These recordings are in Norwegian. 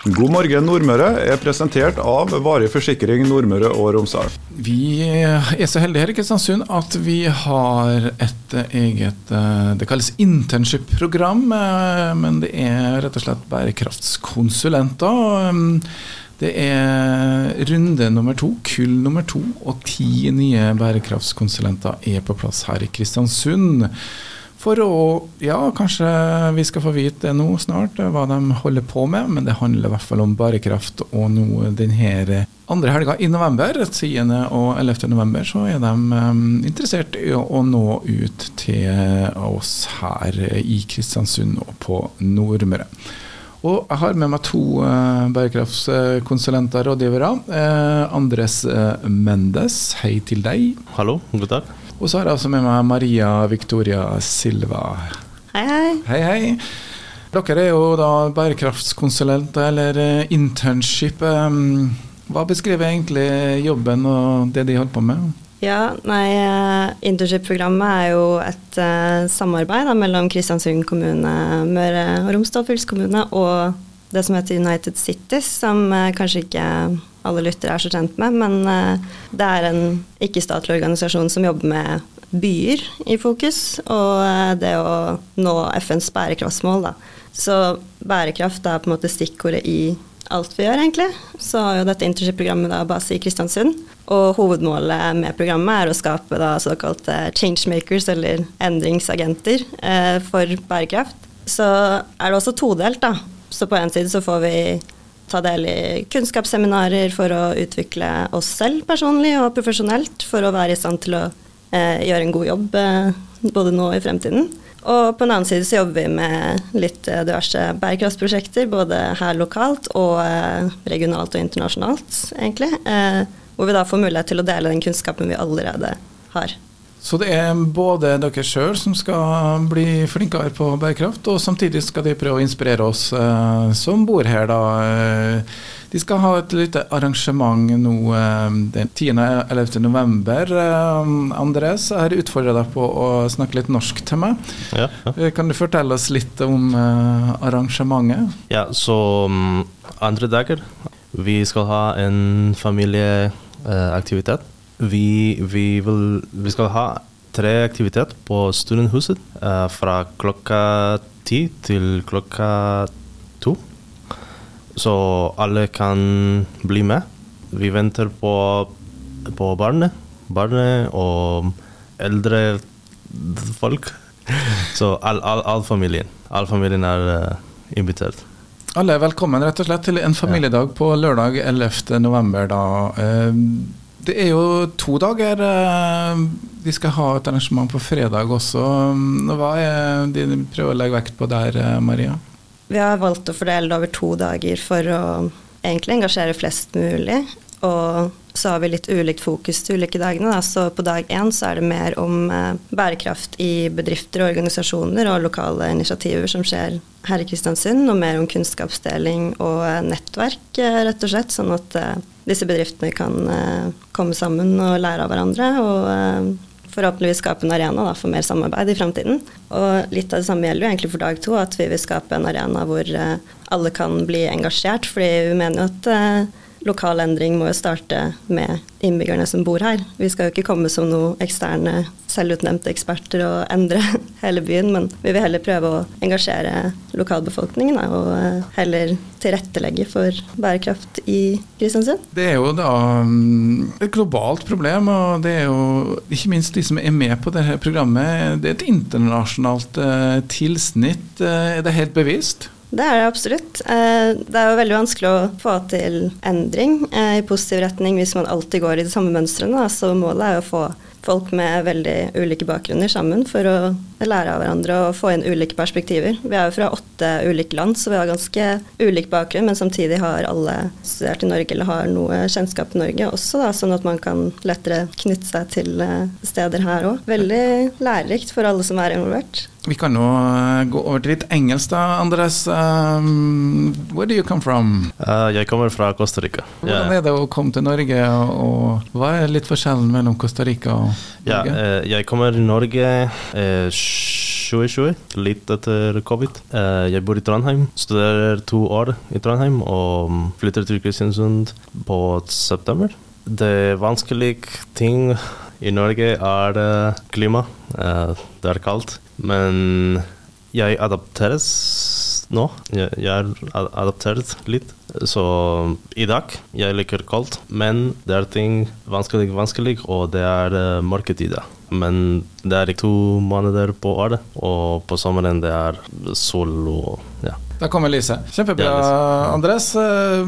God morgen Nordmøre er presentert av Varig forsikring Nordmøre og Romsdal. Vi er så heldige her i Kristiansund at vi har et eget eh, Det kalles internship-program, eh, men det er rett og slett bærekraftskonsulenter. Det er runde nummer to, kull nummer to, og ti nye bærekraftskonsulenter er på plass her i Kristiansund. For å Ja, kanskje vi skal få vite nå snart, hva de holder på med. Men det handler i hvert fall om bærekraft. Og nå denne andre helga i november, 10. og 11. november, så er de um, interessert i å nå ut til oss her i Kristiansund og på Nordmøre. Og jeg har med meg to uh, bærekraftskonsulenter, rådgivere. Uh, Andres Mendes, hei til deg. Hallo, god dag. Og så har jeg altså med meg Maria Victoria Silva. Hei, hei. Hei, hei. Dere er jo da bærekraftskonsulenter, eller internship. Hva beskriver egentlig jobben og det de holder på med? Ja, nei, Internship-programmet er jo et uh, samarbeid da, mellom Kristiansund kommune, Møre og Romsdal fylkeskommune og det som heter United Cities, som uh, kanskje ikke alle lyttere er så kjent med. Men uh, det er en ikke-statlig organisasjon som jobber med byer i fokus, og uh, det å nå FNs bærekraftsmål. Da. Så bærekraft er på en måte stikkordet i alt vi gjør, egentlig. Så har jo dette internship-programmet da base i Kristiansund. Og hovedmålet med programmet er å skape da såkalte changemakers, eller endringsagenter, eh, for bærekraft. Så er det også todelt, da. Så på en side så får vi ta del i kunnskapsseminarer for å utvikle oss selv personlig og profesjonelt, for å være i stand til å eh, gjøre en god jobb eh, både nå og i fremtiden. Og på den annen side så jobber vi med litt eh, diverse bærekraftsprosjekter, både her lokalt og eh, regionalt og internasjonalt, egentlig. Eh, hvor vi da får mulighet til å dele den kunnskapen vi allerede har. Så det er både dere sjøl som skal bli flinkere på bærekraft, og samtidig skal de prøve å inspirere oss eh, som bor her, da. Eh, de skal ha et lite arrangement nå eh, den 10.-11. november. Eh, Andres, jeg har utfordra deg på å snakke litt norsk til meg. Ja, ja. Eh, Kan du fortelle oss litt om arrangementet? ja så um, andre dager Vi skal ha en familieaktivitet. Vi, vi, vil, vi skal ha tre aktiviteter på Studenthuset eh, fra klokka ti til klokka to. Så alle kan bli med. Vi venter på, på barnet, barnet og eldre folk. Så all, all, all familien. All familien er uh, invitert. Alle er velkommen rett og slett til en familiedag på lørdag 11. november. Da. Eh, Det er jo to dager. eh, De skal ha et arrangement på fredag også. Hva er det de prøver å legge vekt på der, eh, Maria? Vi har valgt å fordele det over to dager for å egentlig engasjere flest mulig. Og så har vi litt ulikt fokus til ulike dagene. Da. Så på dag én så er det mer om eh, bærekraft i bedrifter og organisasjoner og lokale initiativer som skjer her i Kristiansund. Og mer om kunnskapsdeling og eh, nettverk, eh, rett og slett. Sånn at disse bedriftene kan komme sammen og lære av hverandre. og forhåpentligvis skape en arena da, for mer samarbeid i framtiden. Og litt av det samme gjelder jo egentlig for dag to, at vi vil skape en arena hvor alle kan bli engasjert. fordi vi mener jo at lokal endring må jo starte med innbyggerne som bor her. Vi skal jo ikke komme som noen eksterne selvutnevnte eksperter og endre hele byen, men vi vil heller prøve å engasjere lokalbefolkningen og eh, heller tilrettelegge for bærekraft i Kristiansund. Det er jo da mm, et globalt problem, og det er jo ikke minst de som er med på dette programmet. Det er et internasjonalt eh, tilsnitt. Eh, er det helt bevisst? Det er det absolutt. Eh, Det er jo veldig vanskelig å få til endring eh, i positiv retning hvis man alltid går i de samme mønstrene. Så målet er jo å få folk med veldig ulike bakgrunner sammen for å lære av hverandre og få inn ulike perspektiver. Vi er jo fra åtte ulike land, så vi har ganske ulik bakgrunn, men samtidig har alle studert i Norge eller har noe kjennskap til Norge også, da, sånn at man kan lettere knytte seg til eh, steder her òg. Veldig lærerikt for alle som er involvert. Vi kan nå eh, gå over til litt engelsk, da, Andres. Um, where do you come from? Uh, jeg kommer fra Costa Rica. Hvordan yeah. er det å komme til Norge, og, og hva er litt forskjellen mellom Costa Rica og Ja, Norge? eh, jeg kommer til Norge uh, 2020, litt etter covid. Jeg bor i Trondheim, studerer to år i Trondheim og flytter til Kristiansund på september. Det vanskelige ting i Norge er uh, klima. Uh, det er kaldt. Men jeg adapteres nå. Jeg, er adaptert litt. Så i dag jeg liker kaldt, men det er ting vanskelig, vanskelig, og det er uh, mørketid. Men det er to måneder på året, og på sommeren det er sol og ja. Da kommer Lise. Kjempebra, yeah, Andres. Uh,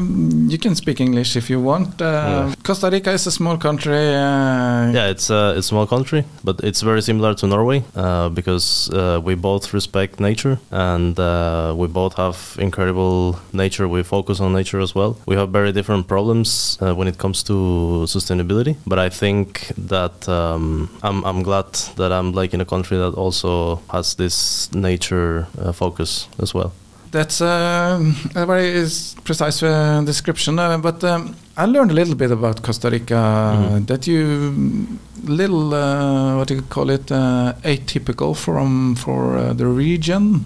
you can speak English if you want. Uh, yeah. Costa Rica is a small country. Uh, yeah, it's a, it's a small country, but it's very similar to Norway uh, because uh, we both respect nature and uh, we both have incredible nature. We focus on nature as well. We have very different problems when it comes to sustainability, but I think that um, I'm, I'm glad that I'm like in a country that also has this nature focus as well. That's uh, a very precise uh, description. Uh, but um, I learned a little bit about Costa Rica. Mm. That you little uh, what do you call it uh, atypical from for uh, the region.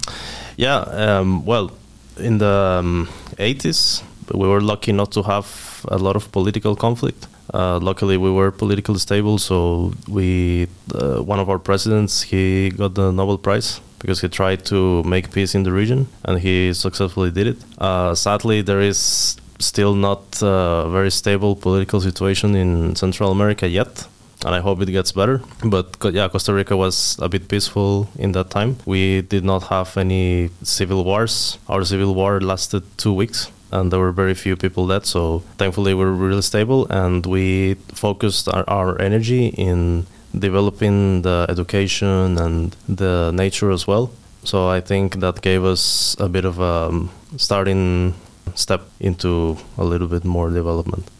Yeah. Um, well, in the um, 80s, we were lucky not to have a lot of political conflict. Luckily, we were politically stable, so we one of our presidents he got the Nobel Prize because he tried to make peace in the region and he successfully did it. Uh, sadly, there is still not a very stable political situation in Central America yet. And I hope it gets better. But yeah, Costa Rica was a bit peaceful in that time. We did not have any civil wars. Our civil war lasted two weeks and there were very few people dead. So thankfully, we we're really stable, and we focused our, our energy in developing the education and the nature as well. So I think that gave us a bit of a um, starting step into a little bit more development.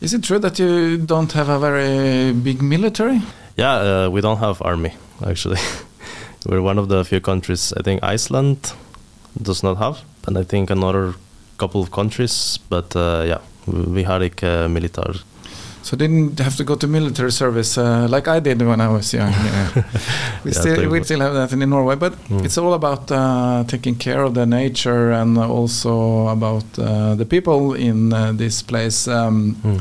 Is it true that you don't have a very big military? Yeah, uh, we don't have army actually. We're one of the few countries. I think Iceland does not have, and I think another couple of countries. But uh, yeah, we had like uh, military so didn't have to go to military service uh, like I did when I was young. we yeah, still we still have that in Norway, but mm. it's all about uh, taking care of the nature and also about uh, the people in uh, this place. Um, mm.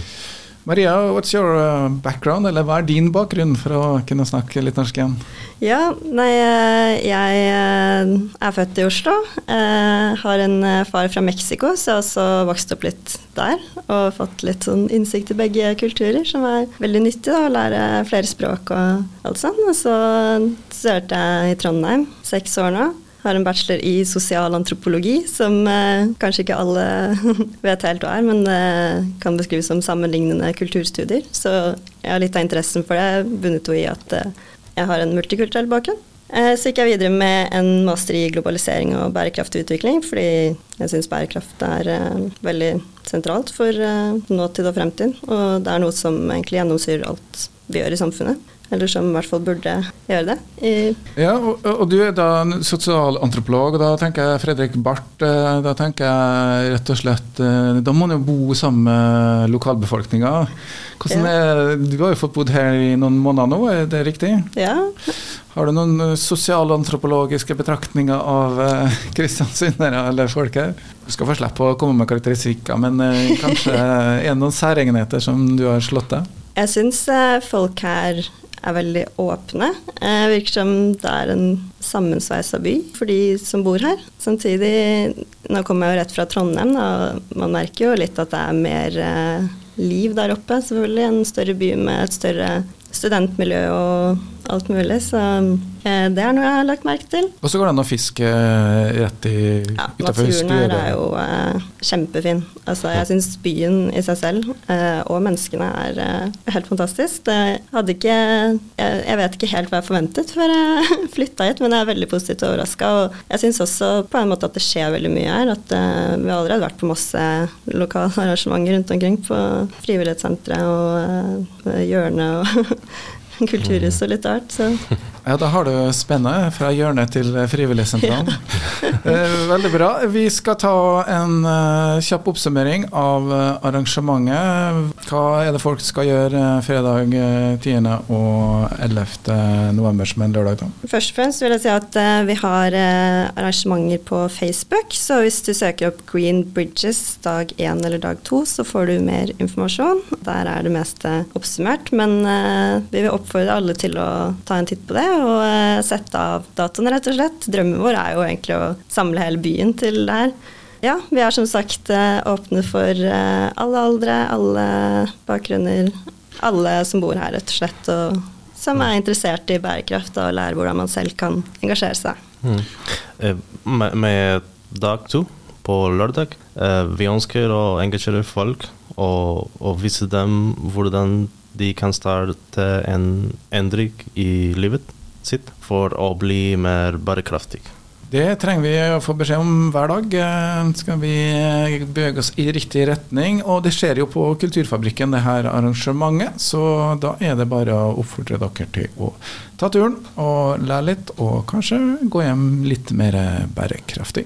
Maria, what's your uh, background, eller hva er din bakgrunn for å kunne snakke litt norsk igjen? Ja, nei, eh, jeg eh, er født i Oslo. Jeg eh, har en far fra Mexico, så jeg har også vokst opp litt der. Og fått litt sånn innsikt i begge kulturer, som er veldig nyttig da, å lære flere språk og alt sånt. Og så studerte jeg i Trondheim seks år nå har en bachelor i sosialantropologi, som eh, kanskje ikke alle vet helt hva er, men det kan beskrives som sammenlignende kulturstudier. Så jeg har litt av interessen for det bundet jo i at eh, jeg har en multikulturell bakgrunn. Eh, så gikk jeg videre med en master i globalisering og bærekraftig utvikling, fordi jeg syns bærekraft er eh, veldig sentralt for eh, nåtid og fremtid. Og det er noe som egentlig gjennomsyrer alt vi gjør i samfunnet eller som i hvert fall burde gjøre det. ja, og, og, du er da sosialantropolog, og da tenker jeg Fredrik Barth. Eh, da tenker jeg rett og slett eh, Da må man jo bo sammen med lokalbefolkninga. Ja. du har jo fått bodd her i noen måneder nå, er det riktig? Ja. Har du noen eh, sosialantropologiske betraktninger av kristiansundere eller folk her? Du skal få slippe å komme med karakteristikker, men kanskje er det noen særegenheter som du har slått deg? Jeg syns folk her er veldig åpne. Eh, virker som det er en sammensveisa by for de som bor her. Samtidig, nå kommer jeg jo rett fra Trondheim, og man merker jo litt at det er mer eh, liv der oppe. Selvfølgelig en større by med et større studentmiljø og alt mulig. Så eh, det er noe jeg har lagt merke til. Og så går det an å fiske eh, rett i, ja, utafor Naturen her er jo eh, kjempefin. Altså, jeg syns byen i seg selv eh, og menneskene er eh, helt fantastisk. Det hadde ikke jeg, jeg, vet ikke helt hva jeg forventet før jeg flytta hit, men jeg er veldig positivt overraska. Og jeg syns også på en måte at det skjer veldig mye her. At eh, vi har allerede vært på masse lokale arrangementer rundt omkring på frivillighetssenteret og hjørnet og kulturhus og litt art. Så. Ja, da har du spennet fra hjørnet til frivilligsentralen. eh, veldig bra. Vi skal ta en uh, kjapp oppsummering av arrangementet. Hva er det folk skal gjøre fredag 10. og 11. november, som en lørdag? da? Først og fremst vil jeg si at vi har arrangementer på Facebook. Så hvis du søker opp Green Bridges dag 1 eller dag 2, så får du mer informasjon. Der er det meste oppsummert. Men vi vil oppfordre alle til å ta en titt på det og uh, sette av datoen, rett og slett. Drømmen vår er jo egentlig å samle hele byen til det her. Ja, vi er som sagt uh, åpne for uh, alle aldre, alle bakgrunner. Alle som bor her, rett og slett. Og som er interessert i bærekraft og lærer hvordan man selv kan engasjere seg. Mm. Med, med, dag to på lørdag, vi ønsker å engasjere folk og, og vise dem hvordan de kan starte en endring i livet sitt for å bli mer bærekraftig. Det trenger vi å få beskjed om hver dag. Eh, skal vi bevege oss i riktig retning. Og det skjer jo på Kulturfabrikken, det her arrangementet. Så da er det bare å oppfordre dere til å ta turen og lære litt, og kanskje gå hjem litt mer bærekraftig.